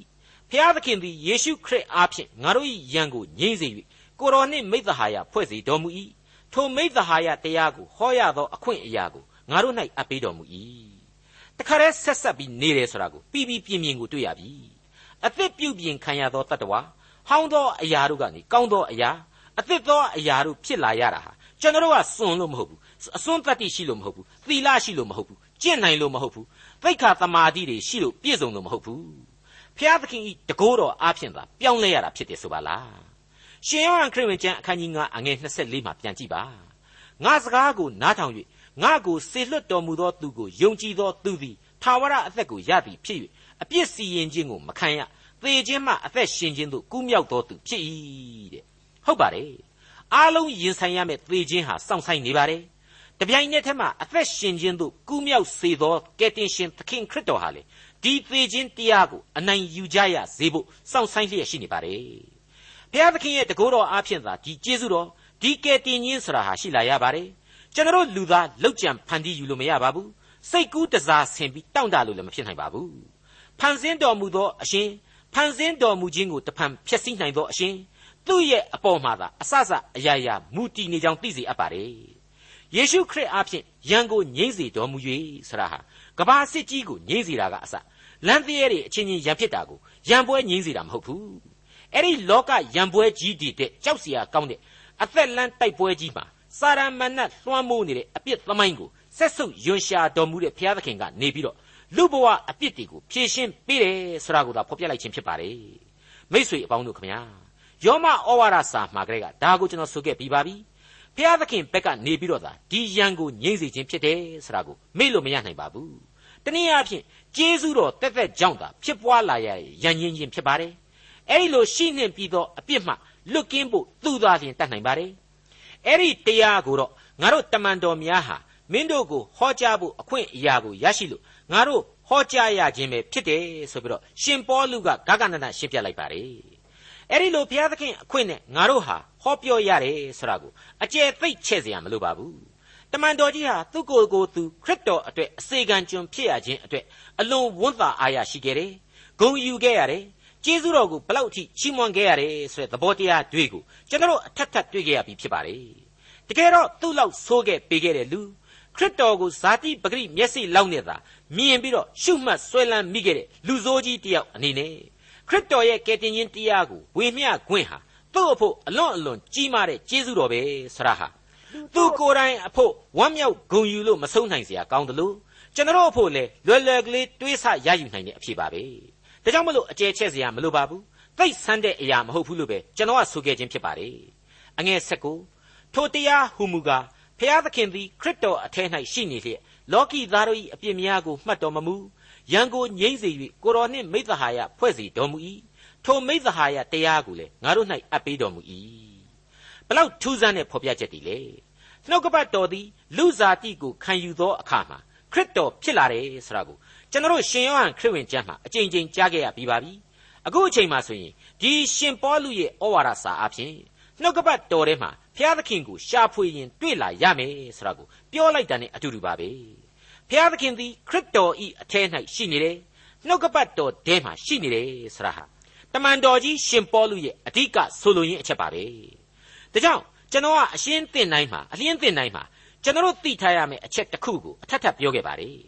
ဖျားသခင်သည်ယေရှုခရစ်အားဖြင့်ငါတို့၏ယံကိုငြိမ့်စေ၍ကိုတော်နှင့်မိသဟာယဖွဲ့စည်းတော်မူ၏ထိုမိသဟာယတရားကိုဟောရသောအခွင့်အရာကိုငါတို့၌အပ်ပေးတော်မူ၏တခါတည်းဆက်ဆက်ပြီးနေတယ်ဆိုတာကိုပြီးပြီးပြင်းပြင်းကိုတွေ့ရပြီအသစ်ပြုပြင်ခံရသောတတ္တဝါဟောင်းသောအရာတို့ကနေကောင်းသောအရာအသစ်သောအရာတို့ဖြစ်လာရတာဟာကျွန်တော်တို့ကစွန့်လို့မဟုတ်ဘူးအစွန်းတတ္တိရှိလို့မဟုတ်ဘူးသီလရှိလို့မဟုတ်ဘူး ကျင့်နိုင်လို့မဟုတ်ဘူးသိက္ခာသမာဓိတွေရှိလို့ပြည့်စုံလို့မဟုတ်ဘူးဖျားသခင်ဤတကိုးတော်အားဖြင့်သာပြောင်းလဲရတာဖြစ်တယ်ဆိုပါလားရှင်ယောဟန်ခရစ်ဝင်ကျမ်းအခန်းကြီး9အငယ်24မှာပြန်ကြည့်ပါငါစကားကိုနားထောင်၍ငါကိုစေလွတ်တော်မူသောသူကိုယုံကြည်သောသူသည်ထာဝရအသက်ကိုရသည်ဖြစ်၍အပြစ်စီရင်ခြင်းကိုမခံရသေခြင်းမှအသက်ရှင်ခြင်းသို့ကူးမြောက်သောသူဖြစ်၏တဲ့ဟုတ်ပါတယ်အားလုံးရင်ဆိုင်ရမယ့်သေခြင်းဟာစောင့်ဆိုင်နေပါတယ် တပြိုင်နက်တည်းမှာအသက်ရှင်ခြင်းသို့ကူးမြောက်စေသောကယ်တင်ရှင်သခင်ခရစ်တော်ဟာလေဒီသေခြင်းတရားကိုအနိုင်ယူကြရစေဖို့စောင့်ဆိုင်လျက်ရှိနေပါတယ်ဘုရားသခင်ရဲ့တကိုးတော်အားဖြင့်သာဒီကျေးဇူးတော်ဒီကယ်တင်ခြင်းဆိုတာဟာရှိလာရပါတယ်ကျွန်တော်လူသားလောက်ကြံဖန်တီးယူလို့မရပါဘူးစိတ်ကူးတစားဆင်ပြီးတောင့်တလို့လည်းမဖြစ်နိုင်ပါဘူးဖန်ဆင်းတော်မူသောအရှင်ဖန်ဆင်းတော်မူခြင်းကိုတဖန်ဖျက်ဆီးနိုင်သောအရှင်တသူ့ရဲ့အပေါ်မှာသာအဆဆအရာရာမူတည်နေကြောင်းသိစေအပ်ပါတယ် ယေရှုခရစ်အားဖြင့်ရန်ကိုငြိမ့်စေတော်မူ၍ဆရာဟာကဘာစစ်ကြီးကိုငြိမ့်စေတာကအစလမ်းတရေတွေအချင်းချင်းရန်ဖြစ်တာကိုရန်ပွဲငြိမ့်စေတာမဟုတ်ဘူးအဲ့ဒီလောကရန်ပွဲကြီးတည်တဲ့ကြောက်စရာကောင်းတဲ့အသက်လမ်းတိုက်ပွဲကြီးမှာစာရမဏတ်လွှမ်းမိုးနေတဲ့အပြစ်သမိုင်းကိုဆက်စုပ်ယွန်ရှာတော်မူတဲ့ဘုရားသခင်ကနေပြီးတော့လူဘဝအပြစ်တွေကိုဖြေရှင်းပေးတယ်ဆိုတာကိုသာဖော်ပြလိုက်ခြင်းဖြစ်ပါတယ်မိษွေအပေါင်းတို့ခမညာယောမဩဝါဒစာမှာကလေးကဒါကိုကျွန်တော်ဆိုခဲ့ပြီးပါပြီ ဘုရားသခင်ဘက်ကနေပြီးတော့သာဒီယံကိုငြိမ့်စေခြင်းဖြစ်တယ်ဆိုတာကိုမေ့လို့မရနိုင်ပါဘူးတနည်းအားဖြင့်ကျေးဇူးတော်တက်တက်ကြောင့်သာဖြစ်ပွားလာရရန်ရင်ချင်းဖြစ်ပါတယ်အဲ့ဒီလိုရှိနှင့်ပြီးသောအပြစ်မှလွတ်ကင်းဖို့သူသာလျှင်တတ်နိုင်ပါတယ်အဲ့ဒီတရားကိုတော့ငါတို့တမန်တော်များဟာမင်းတို့ကိုဟောကြားဖို့အခွင့်အရာကိုရရှိလို့ငါတို့ဟောကြားရခြင်းပဲဖြစ်တယ်ဆိုပြီးတော့ရှင်ပေါလုကဂဂနနရှင်းပြလိုက်ပါတယ် အဲ့ဒီလိုဘုရားသခင်အခွင့်နဲ့ငါတို့ဟာဟောပြောရတယ်ဆိုတာကိုအကျယ်သိချဲ့စရာမလိုပါဘူးတမန်တော်ကြီးဟာသူ့ကိုယ်ကိုယ်သူခရစ်တော်အတွက်အစေခံကျွန်ဖြစ်ရခြင်းအတွက်အလွန်ဝန်းသာအားရရှိခဲ့တယ်ဂုဏ်ယူခဲ့ရတယ်ကျေးဇူးတော်ကိုဘလောက်ထိချီးမွမ်းခဲ့ရတယ်ဆိုတဲ့သဘောတရားတွေကိုကျွန်တော်အထက်ထပ်တွေ့ခဲ့ရပြီဖြစ်ပါတယ်တကယ်တော့သူ့လောက်ဆိုးခဲ့ပေးခဲ့တဲ့လူခရစ်တော်ကိုဇာတိပဂရိမျက်စိလောက်နဲ့သာမြင်ပြီးတော့ရှုမှတ်ဆွဲလန်းမိခဲ့တဲ့လူဆိုးကြီးတယောက်အနေနဲ့ ခရစ်တော်ရဲ့ကယ်တင်ခြင်းတရားကိုဝေမျှခွင့်ဟာသူ့အဖို့အလွန်အလွန်ကြီးမားတဲ့ကျေးဇူးတော်ပဲဆရာဟာသူကိုယ်တိုင်အဖို့ဝမ်းမြောက်ဂုဏ်ယူလို့မဆုံးနိုင်စရာကောင်းတယ်လို့ကျွန်တော်အဖို့လည်းလွယ်လွယ်ကလေးတွေးဆရယူနိုင်တဲ့အဖြစ်ပါပဲဒါကြောင့်မလို့အကျယ်ချက်စရာမလိုပါဘူးသိဆန်းတဲ့အရာမဟုတ်ဘူးလို့ပဲကျွန်တော်ကဆိုခဲ့ခြင်းဖြစ်ပါတယ်အငယ်19ထိုတရားဟူမူကားဖျားသခင်သည်ခရစ်တော်အထက်၌ရှိနေလျက်လောကီသားတို့၏အပြစ်များကိုမှတ်တော်မမူ ရန်ကိုငြိမ့်စေ၍ကိုတော်နှင့်မိသဟာယဖွဲ့စီတော်မူ၏ထိုမိသဟာယတရားကိုလည်းငါတို့၌အပ်ပေးတော်မူ၏ဘလောက်ထူးဆန်းတဲ့ဖော်ပြချက်တည်းလေနှုတ်ကပတ်တော်သည်လူစားတိကိုခံယူသောအခါမှာခရစ်တော်ဖြစ်လာတယ်ဆိုတာကိုကျွန်တော်ရှင်ယောဟန်ခရစ်ဝင်ကျမ်းမှာအကြိမ်ကြိမ်ကြားခဲ့ရပြီးပါပြီအခုအချိန်မှဆိုရင်ဒီရှင်ပေါလုရဲ့ဩဝါဒစာအဖြစ်နှုတ်ကပတ်တော်ထဲမှာဘုရားသခင်ကိုရှာဖွေရင်တွေ့လာရမယ်ဆိုတာကိုပြောလိုက်တာ ਨੇ အတူတူပါပဲ ဘုရားသခင်သည်ခရစ်တော်ဤအထဲ၌ရှိနေတယ်နှုတ်ကပတ်တော်ထဲမှာရှိနေတယ်ဆိုတာဟာတမန်တော်ကြီးရှင်ပေါလုရဲ့အဓိကဆိုလိုရင်းအချက်ပါပဲဒါကြောင့်ကျွန်တော်ကအရှင်းသင်တိုင်းမှာအလင်းသင်တိုင်းမှာကျွန်တော်သိထားရမယ့်အချက်တစ်ခုကိုအထက်ထပ်ပြောခဲ့ပါတယ်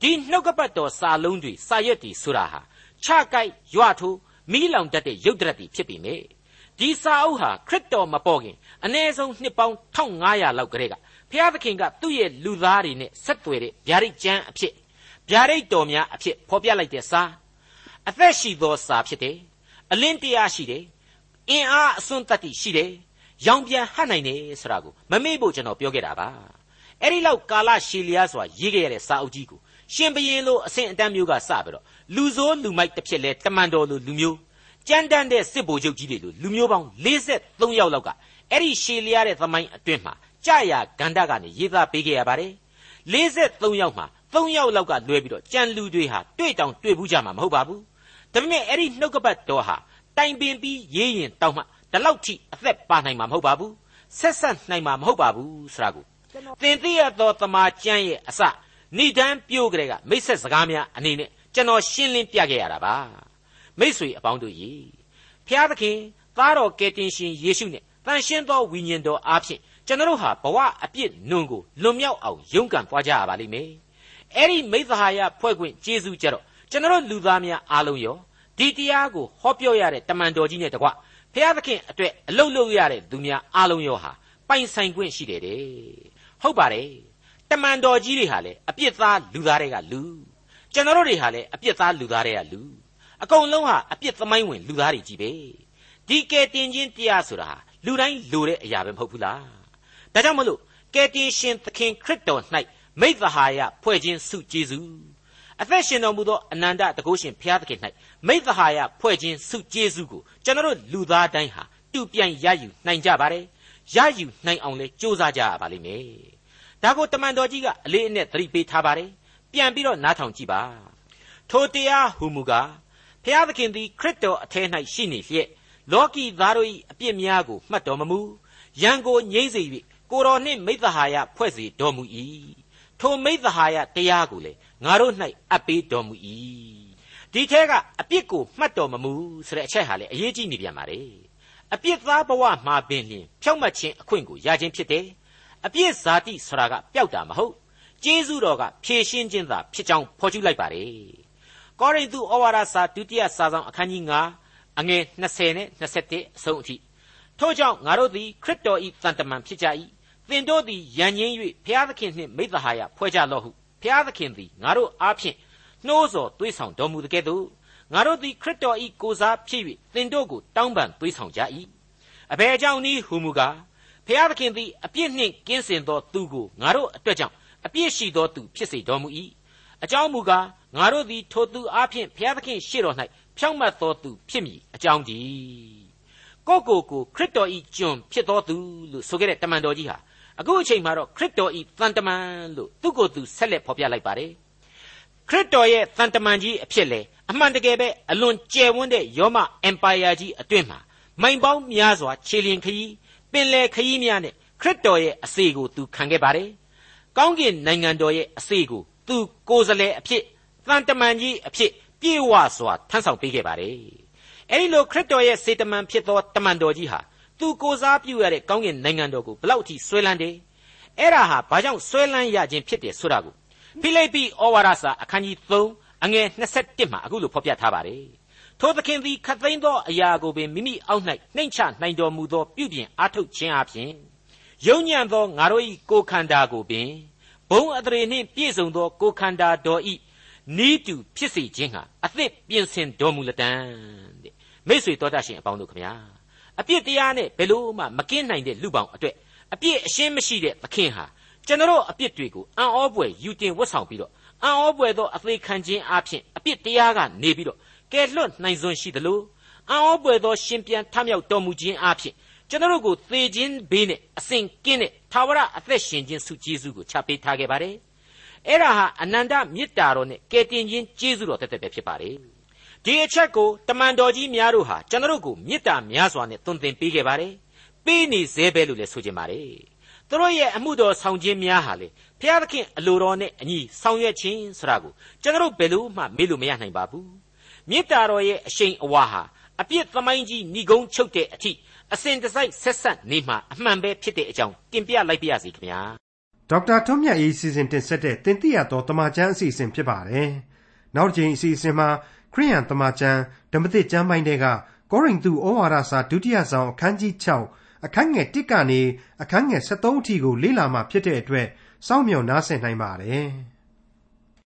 ဒီနှုတ်ကပတ်တော်စာလုံးတွေစာရွက်တွေဆိုတာဟာခြကိုက်ရွထိုးမိလောင်တတ်တဲ့ရုပ်တရက်တွေဖြစ်ပြီမေဒီစာအုပ်ဟာခရစ်တော်မပေါ်ခင်အနည်းဆုံးနှစ်ပေါင်း1500လောက်ကလေးက ဘုရားသခင်ကသူ့ရဲ့လူသားတွေနဲ့ဆက်သွယ်တဲ့ဗျာဒိတ်ကျမ်းအဖြစ်ဗျာဒိတ်တော်များအဖြစ်ဖော်ပြလိုက်တဲ့စာအသက်ရှိသောစာဖြစ်တယ်အလင်းတရားရှိတယ်အင်အားအစွန်းတတ္တိရှိတယ်ရောင်ပြန်ဟတ်နိုင်တယ်ဆိုတာကိုမမေ့ဖို့ကျွန်တော်ပြောခဲ့တာပါအဲ့ဒီလောက်ကာလရှည်လျားစွာရေးခဲ့ရတဲ့စာအုပ်ကြီးကိုရှင်ဘရင်လိုအဆင့်အတန်းမျိုးကစပြီးတော့လူဆိုးလူမိုက်တစ်ဖြစ်လဲတမန်တော်လိုလူမျိုးကြမ်းတမ်းတဲ့စစ်ဗိုလ်ချုပ်ကြီးတွေလိုလူမျိုးပေါင်း43ယောက်လောက်ကအဲ့ဒီရှည်လျားတဲ့သမိုင်းအတွင်းမှာ ကြာရဂန္ဓကနေရေးသားပေးခဲ့ရပါတယ်43ယောက်မှာ3ယောက်လောက်ကလွဲပြီးတော့ကြံလူတွေဟာတွေ့တောင်တွေ့ဘူးကြမှာမဟုတ်ပါဘူးဒါပေမဲ့အဲ့ဒီနှုတ်ကပတ်တော်ဟာတိုင်ပင်ပြီးရေးရင်တောက်မှဒီလောက်ထိအသက်ပါနိုင်မှာမဟုတ်ပါဘူးဆက်ဆက်နိုင်မှာမဟုတ်ပါဘူးဆိုတာကိုသင်သိရသောတမာကျမ်းရဲ့အစဏိဒန်းပြိုးကလေးကမိတ်ဆက်စကားများအနေနဲ့ကျွန်တော်ရှင်းလင်းပြခဲ့ရတာပါမိတ်ဆွေအပေါင်းတို့ရေဖျားသခင်သားတော်ကယ်တင်ရှင်ယေရှုနဲ့တန်ရှင်းသောဝိညာဉ်တော်အားဖြင့် ကျွန်တော်ဟာဘဝအပြစ်နုံကိုလွန်မြောက်အောင်ရုန်းကန်သွားကြရပါလိမ့်မယ်အဲ့ဒီမိသဟာယဖွဲ့ခွင့်ကျေးဇူးကြတော့ကျွန်တော်လူသားများအားလုံးရောဒီတရားကိုဟောပြောရတဲ့တမန်တော်ကြီးနဲ့တကွဖျားသခင်အတွက်အလုတ်လုတ်ရတဲ့သူများအားလုံးရောဟာပိုင်ဆိုင်ခွင့်ရှိတယ်တဲ့ဟုတ်ပါတယ်တမန်တော်ကြီးတွေဟာလည်းအပြစ်သားလူသားတွေကလူကျွန်တော်တို့တွေဟာလည်းအပြစ်သားလူသားတွေကလူအကုန်လုံးဟာအပြစ်သမိုင်းဝင်လူသားတွေကြီးပဲဒီကဲတင်ချင်းတရားဆိုတာဟာလူတိုင်းလိုတဲ့အရာပဲမဟုတ်ဘူးလား ဒါကြောင့်မလို့ကဲတင်ရှင်သခင်ခရစ်တော်၌မိသဟာယဖွဲ့ခြင်းစုကျေးဇူးအသက်ရှင်တော်မူသောအနန္တတကုရှင်ဘုရားသခင်၌မိသဟာယဖွဲ့ခြင်းစုကျေးဇူးကိုကျွန်တော်တို့လူသားတိုင်းဟာတူပြိုင်ရယူနိုင်ကြပါတယ်ရယူနိုင်အောင်လဲကြိုးစားကြရပါလိမ့်မယ်ဒါကိုတမန်တော်ကြီးကအလေးအနက်သတိပေးထားပါတယ်ပြန်ပြီးတော့နားထောင်ကြည့်ပါထိုတရားဟူမူကားဖျားသခင်သည်ခရစ်တော်အထဲ၌ရှိနေလျက်လောကီသားတို့၏အပြစ်များကိုမှတ်တော်မမူရန်ကိုငြိမ့်စေ၍ ကိုတော်နှင့်မိသဟာယဖွဲ့စေတော်မူ၏ထိုမိသဟာယတရားကိုလေငါတို့၌အပ်ပေးတော်မူ၏ဒီထဲကအပြစ်ကိုမှတ်တော်မမူဆိုတဲ့အချက်ဟာလေအရေးကြီးနေပြန်ပါလေအပြစ်သားဘဝမှာပင်လျင်ဖြောက်မှတ်ခြင်းအခွင့်ကိုရခြင်းဖြစ်တယ်အပြစ်ဇာတိဆိုတာကပျောက်တာမဟုတ်ကျေးဇူးတော်ကဖြည့်ရှင်းခြင်းသာဖြစ်ကြောင်းဖော်ကျူးလိုက်ပါတယ်ကောရိန္သုဩဝါဒစာဒုတိယစာဆောင်အခန်းကြီး9အငယ်20နဲ့21အဆုံးအထိထို့ကြောင့်ငါတို့သည်ခရစ်တော်၏တန်တမန်ဖြစ်ကြ၏ သင်တို့သည်ယဉ်ညင်း၍ဘုရားသခင်နှင့်မိသဟာယဖွဲ့ကြလော့ဟုဘုရားသခင်သည်ငါတို့အားဖြင့်နှိုးဆော်သွေးဆောင်တော်မူတဲ့ကဲ့သို့ငါတို့သည်ခရစ်တော်၏ကိုစားဖြစ်၍သင်တို့ကိုတောင်းပန်သွေးဆောင်ကြ၏အဘယ်ကြောင့်နည်းဟူမူကားဘုရားသခင်သည်အပြစ်နှင့်ကင်းစင်သောသူကိုငါတို့အတွက်ကြောင့်အပြစ်ရှိသောသူဖြစ်စေတော်မူ၏အကြောင်းမူကားငါတို့သည်ထိုသူအားဖြင့်ဘုရားသခင်ရှေ့တော်၌ဖြောင့်မတ်သောသူဖြစ်မည်အကြောင်းတည်းကိုကိုကိုခရစ်တော်ဤကျွန်ဖြစ်တော်သူလို့ဆိုခဲ့တဲ့တမန်တော်ကြီးဟာ အခုအချိန်မှာတော့ခရစ်တော်ဤတန်တမန်လို့သူ့ကိုယ်သူဆက်လက်ဖော်ပြလိုက်ပါတယ်ခရစ်တော်ရဲ့တန်တမန်ကြီးအဖြစ်လေအမှန်တကယ်ပဲအလွန်ကျယ်ဝန်းတဲ့ယောမအင်ပါယာကြီးအတွင်းမှာမိုင်ပေါင်းများစွာခြေလျင်ခရီးပင်လယ်ခရီးများနဲ့ခရစ်တော်ရဲ့အစေကိုသူခံခဲ့ပါတယ်ကောင်းကင်နိုင်ငံတော်ရဲ့အစေကိုသူကိုယ်စလဲအဖြစ်တန်တမန်ကြီးအဖြစ်ပြေဝစွာထမ်းဆောင်ပေးခဲ့ပါတယ်အဲဒီလိုခရစ်တော်ရဲ့စေတမန်ဖြစ်သောတမန်တော်ကြီးဟာ သူကိုစားပြုရတဲ့ကောင်းကင်နိုင်ငံတော်ကိုဘလောက်ထိဆွဲလန်းတယ်အဲ့ဒါဟာဘာကြောင့်ဆွဲလန်းရခြင်းဖြစ်တယ်ဆိုတာကိုဖိလိပ္ပိဩဝါဒစာအခန်းကြီး3အငယ်21မှာအခုလိုဖော်ပြထားပါတယ်ထိုသခင်သည်ခတ်သိမ်းသောအရာကိုပင်မိမိအောက်၌နှိမ့်ချနိုင်တော်မူသောပြုပြင်အားထုတ်ခြင်းအပြင်ယုံညံ့သောငါတို့၏ကိုယ်ခန္ဓာကိုပင်ဘုံအတရေနှင့်ပြည့်စုံသောကိုယ်ခန္ဓာတော်ဤနီးတူဖြစ်စေခြင်းဟာအသစ်ပြင်ဆင်တော်မူလတံတဲ့မိတ်ဆွေတော်တတ်ရှင်အပေါင်းတို့ခမညာ အပြစ်တရားနဲ့ဘယ်လို့မှမကင်းနိုင်တဲ့လူပေါင်းအတွက်အပြစ်အရှင်းမရှိတဲ့သခင်ဟာကျွန်တော်အပြစ်တွေကိုအံ့ဩပွေယူတင်ဝတ်ဆောင်ပြီးတော့အံ့ဩပွေသောအသေးခံခြင်းအပြင်အပြစ်တရားကနေပြီးတော့ကယ်လွတ်နိုင်စွမ်းရှိသလိုအံ့ဩပွေသောရှင်ပြန်ထမြောက်တော်မူခြင်းအပြင်ကျွန်တော်ကိုသေခြင်းဘေးနဲ့အစဉ်ကင်းတဲ့သာဝရအသက်ရှင်ခြင်းဆုကျေးဇူးကိုချပေးထားခဲ့ပါတယ်အဲ့ဒါဟာအနန္တမေတ္တာတော်နဲ့ကယ်တင်ခြင်းကျေးဇူးတော်တသက်ပဲဖြစ်ပါတယ် ဒီအချက်ကိုတမန်တော်ကြီးများတို့ဟာကျွန်တော်ကိုမေတ္တာများစွာနဲ့သွန်သင်ပေးခဲ့ပါတယ်ပေးနေသေးပဲလို့လည်းဆိုကြပါတယ်သူတို့ရဲ့အမှုတော်ဆောင်ခြင်းများဟာလေဘုရားသခင်အလိုတော်နဲ့အညီဆောင်ရွက်ခြင်းဆိုတာကိုကျွန်တော်ဘယ်လို့မှမေ့လို့မရနိုင်ပါဘူးမေတ္တာတော်ရဲ့အရှိန်အဝါဟာအပြစ်သမိုင်းကြီးဏိကုံးချုပ်တဲ့အထိအစဉ်တစိုက်ဆက်ဆက်နေမှအမှန်ပဲဖြစ်တဲ့အကြောင်းတင်ပြလိုက်ပါရစေခင်ဗျာဒေါက်တာထွန်းမြတ်ရေးစီစဉ်တင်ဆက်တဲ့တင်ပြရသောတမချန်းအစီအစဉ်ဖြစ်ပါတယ်နောက်တစ်ချိန်အစီအစဉ်မှာ ခရိယန်တမချန်းဓမ္မသစ်ကျမ်းပိုင်းတွေကကောရိန္သုဩဝါဒစာဒုတိယဆောင်အခန်းကြီး6အခန်းငယ်1ကနေအခန်းငယ်73အထိကိုလေ့လာမှဖြစ်တဲ့အတွက်စောင့်မျှော်နားဆင်နိုင်ပါတယ်။